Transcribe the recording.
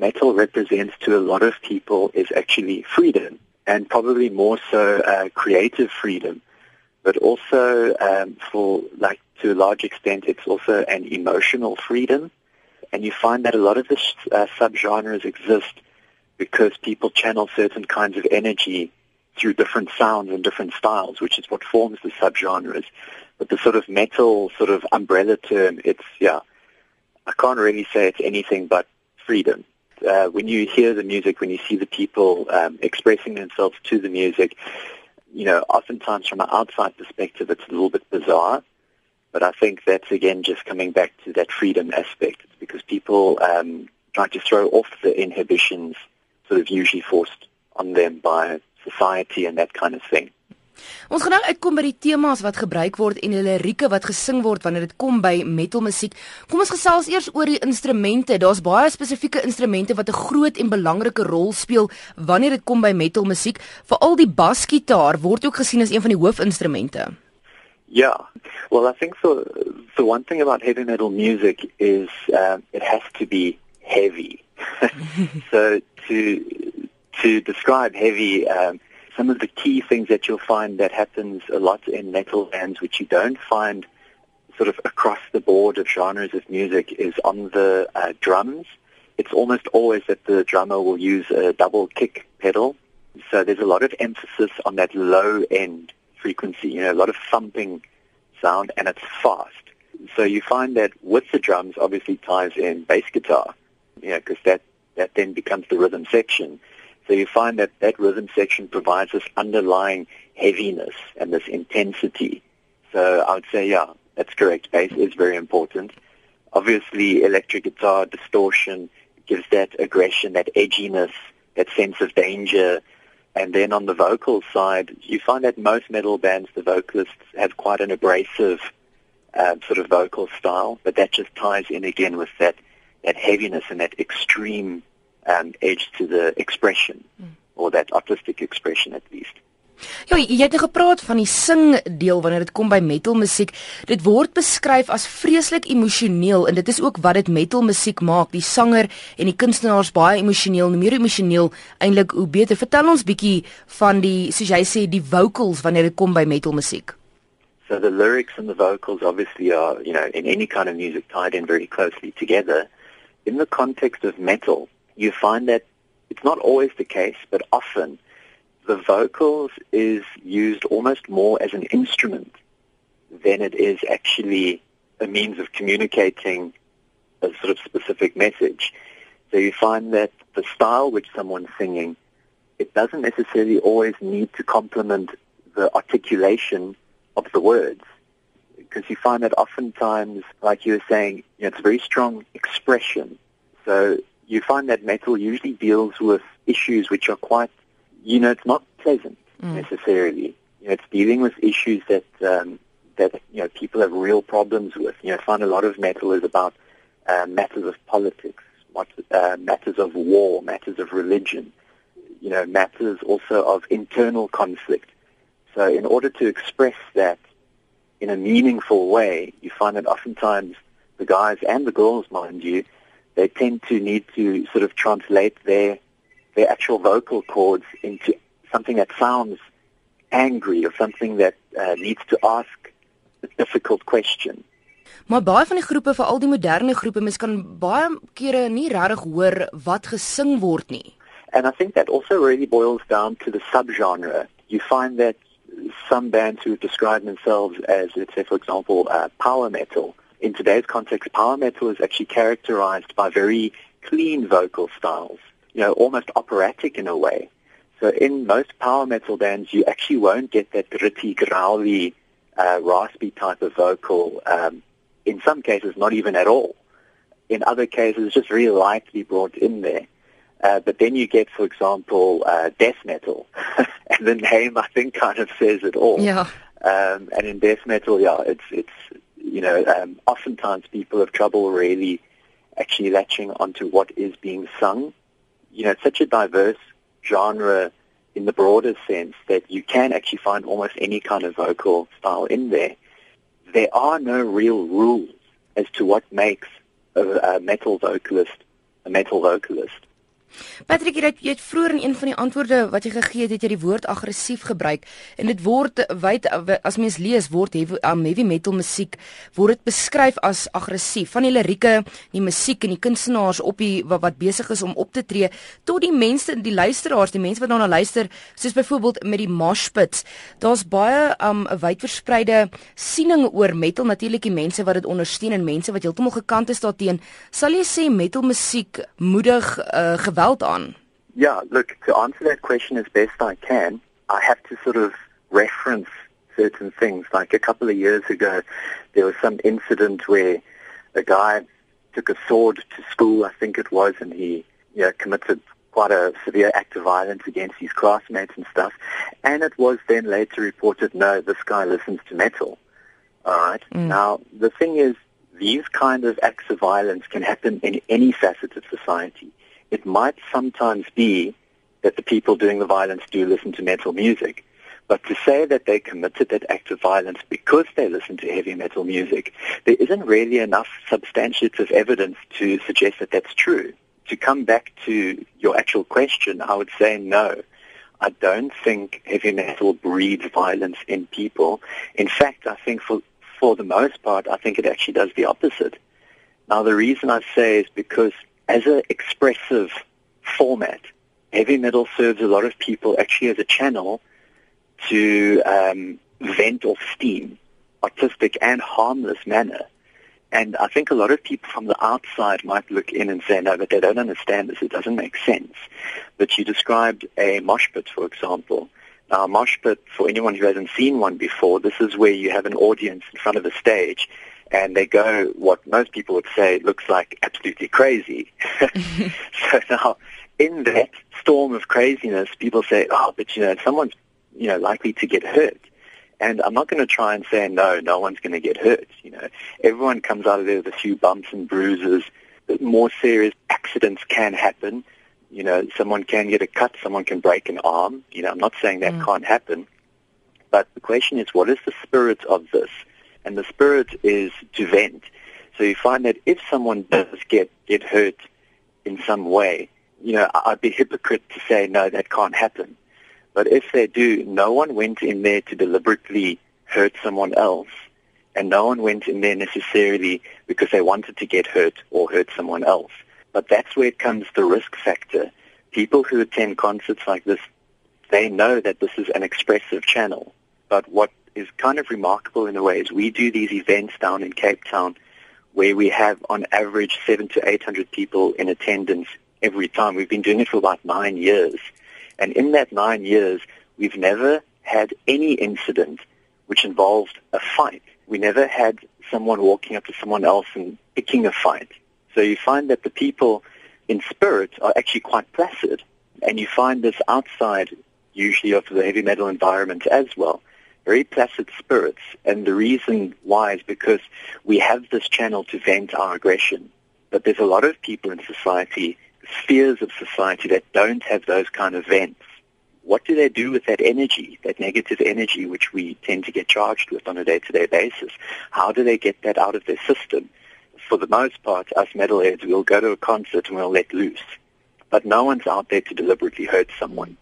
metal represents to a lot of people is actually freedom, and probably more so uh, creative freedom, but also um, for like to a large extent, it's also an emotional freedom. And you find that a lot of the uh, subgenres exist because people channel certain kinds of energy through different sounds and different styles, which is what forms the subgenres. But the sort of metal sort of umbrella term, it's, yeah, I can't really say it's anything but freedom. Uh, when you hear the music, when you see the people um, expressing themselves to the music, you know, oftentimes from an outside perspective, it's a little bit bizarre. But I think that's again just coming back to that freedom aspect. It's because people um, try to throw off the inhibitions sort of usually forced on them by society and that kind of thing. Ons gaan nou uitkom by die temas wat gebruik word en die lirieke wat gesing word wanneer dit kom by metalmusiek. Kom ons gesels eers oor die instrumente. Daar's baie spesifieke instrumente wat 'n groot en belangrike rol speel wanneer dit kom by metalmusiek. Veral die basgitaar word ook gesien as een van die hoofinstrumente. Yeah. Well, I think so. The one thing about heavy metal music is um, it has to be heavy. so to to describe heavy, um, some of the key things that you'll find that happens a lot in metal bands, which you don't find sort of across the board of genres of music, is on the uh, drums. It's almost always that the drummer will use a double kick pedal. So there's a lot of emphasis on that low end frequency, you know, a lot of thumping sound, and it's fast. So you find that with the drums, obviously ties in bass guitar, you know, because that, that then becomes the rhythm section. So you find that that rhythm section provides this underlying heaviness and this intensity. So I would say, yeah, that's correct. Bass is very important. Obviously, electric guitar distortion gives that aggression, that edginess, that sense of danger, and then on the vocal side, you find that most metal bands, the vocalists have quite an abrasive uh, sort of vocal style, but that just ties in again with that, that heaviness and that extreme um, edge to the expression, mm. or that artistic expression at least. Ja, jy het nou gepraat van die sing deel wanneer dit kom by metal musiek. Dit word beskryf as vreeslik emosioneel en dit is ook wat dit metal musiek maak. Die sanger en die kunstenaars baie emosioneel, meer emosioneel eintlik hoe beter. Vertel ons bietjie van die soos jy sê die vocals wanneer dit kom by metal musiek. So the lyrics and the vocals obviously are, you know, in any kind of music tied in very closely together. In the context of metal, you find that it's not always the case, but often the vocals is used almost more as an instrument than it is actually a means of communicating a sort of specific message. So you find that the style which someone's singing, it doesn't necessarily always need to complement the articulation of the words. Because you find that oftentimes, like you were saying, you know, it's a very strong expression. So you find that metal usually deals with issues which are quite you know, it's not pleasant mm. necessarily. You know, it's dealing with issues that um, that you know people have real problems with. You know, I find a lot of metal is about uh, matters of politics, what, uh, matters of war, matters of religion. You know, matters also of internal conflict. So, in order to express that in a meaningful way, you find that oftentimes the guys and the girls, mind you, they tend to need to sort of translate their their actual vocal cords into something that sounds angry or something that uh, needs to ask a difficult question. Maar baie van die groepe, veral die moderne groepe, mens kan baie kere nie regtig hoor wat gesing word nie. And I think that also really boils down to the subgenre. You find that some bands who describe themselves as, let's say, for example, uh, power metal, in today's context, power metal is actually characterized by very clean vocal styles. you know, almost operatic in a way. So in most power metal bands, you actually won't get that gritty, growly, uh, raspy type of vocal. Um, in some cases, not even at all. In other cases, just really lightly brought in there. Uh, but then you get, for example, uh, death metal, and the name I think kind of says it all. Yeah. Um, and in death metal, yeah, it's it's you know, um, oftentimes people have trouble really actually latching onto what is being sung you know, it's such a diverse genre in the broader sense that you can actually find almost any kind of vocal style in there. There are no real rules as to what makes a, a metal vocalist a metal vocalist. Patrick, jy het, jy het vroeër in een van die antwoorde wat jy gegee het, het jy die woord aggressief gebruik en dit word wyd as mens lees word heavy, um, heavy metal musiek word dit beskryf as aggressief. Van die lirieke, die musiek en die kunstenaars op die wat, wat besig is om op te tree tot die mense, die luisteraars, die mense wat daarna luister, soos byvoorbeeld met die mosh pits. Daar's baie 'n um, wydverspreide siening oor metal, natuurlik die mense wat dit ondersteun en mense wat heeltemal gekant is daarteenoor. Sal jy sê metal musiek moedig uh, Yeah, look, to answer that question as best I can, I have to sort of reference certain things. Like a couple of years ago, there was some incident where a guy took a sword to school, I think it was, and he you know, committed quite a severe act of violence against his classmates and stuff. And it was then later reported, no, this guy listens to metal. All right. Mm. Now, the thing is, these kind of acts of violence can happen in any facet of society. It might sometimes be that the people doing the violence do listen to metal music. But to say that they committed that act of violence because they listen to heavy metal music, there isn't really enough substantiative evidence to suggest that that's true. To come back to your actual question, I would say no. I don't think heavy metal breeds violence in people. In fact, I think for for the most part, I think it actually does the opposite. Now, the reason I say is because as an expressive format, heavy metal serves a lot of people actually as a channel to um, vent off steam, artistic and harmless manner. And I think a lot of people from the outside might look in and say, no, but they don't understand this. It doesn't make sense. But you described a mosh pit, for example. Now, a mosh pit, for anyone who hasn't seen one before, this is where you have an audience in front of a stage and they go what most people would say looks like absolutely crazy. so now, in that storm of craziness, people say, oh, but you know, someone's, you know, likely to get hurt. And I'm not going to try and say, no, no one's going to get hurt. You know, everyone comes out of there with a few bumps and bruises. More serious accidents can happen. You know, someone can get a cut, someone can break an arm. You know, I'm not saying that mm. can't happen. But the question is, what is the spirit of this? And the spirit is to vent. So you find that if someone does get, get hurt in some way, you know, I'd be hypocrite to say, no, that can't happen. But if they do, no one went in there to deliberately hurt someone else. And no one went in there necessarily because they wanted to get hurt or hurt someone else. But that's where it comes the risk factor. People who attend concerts like this, they know that this is an expressive channel. But what is kind of remarkable in a way is we do these events down in Cape Town where we have on average seven to eight hundred people in attendance every time. We've been doing it for about nine years. And in that nine years, we've never had any incident which involved a fight. We never had someone walking up to someone else and picking a fight. So you find that the people in spirit are actually quite placid. And you find this outside, usually of the heavy metal environment as well, very placid spirits. And the reason mm. why is because we have this channel to vent our aggression. But there's a lot of people in society spheres of society that don't have those kind of vents. What do they do with that energy, that negative energy which we tend to get charged with on a day-to-day basis? How do they get that out of their system? For the most part, us metalheads, we'll go to a concert and we'll let loose. But no one's out there to deliberately hurt someone.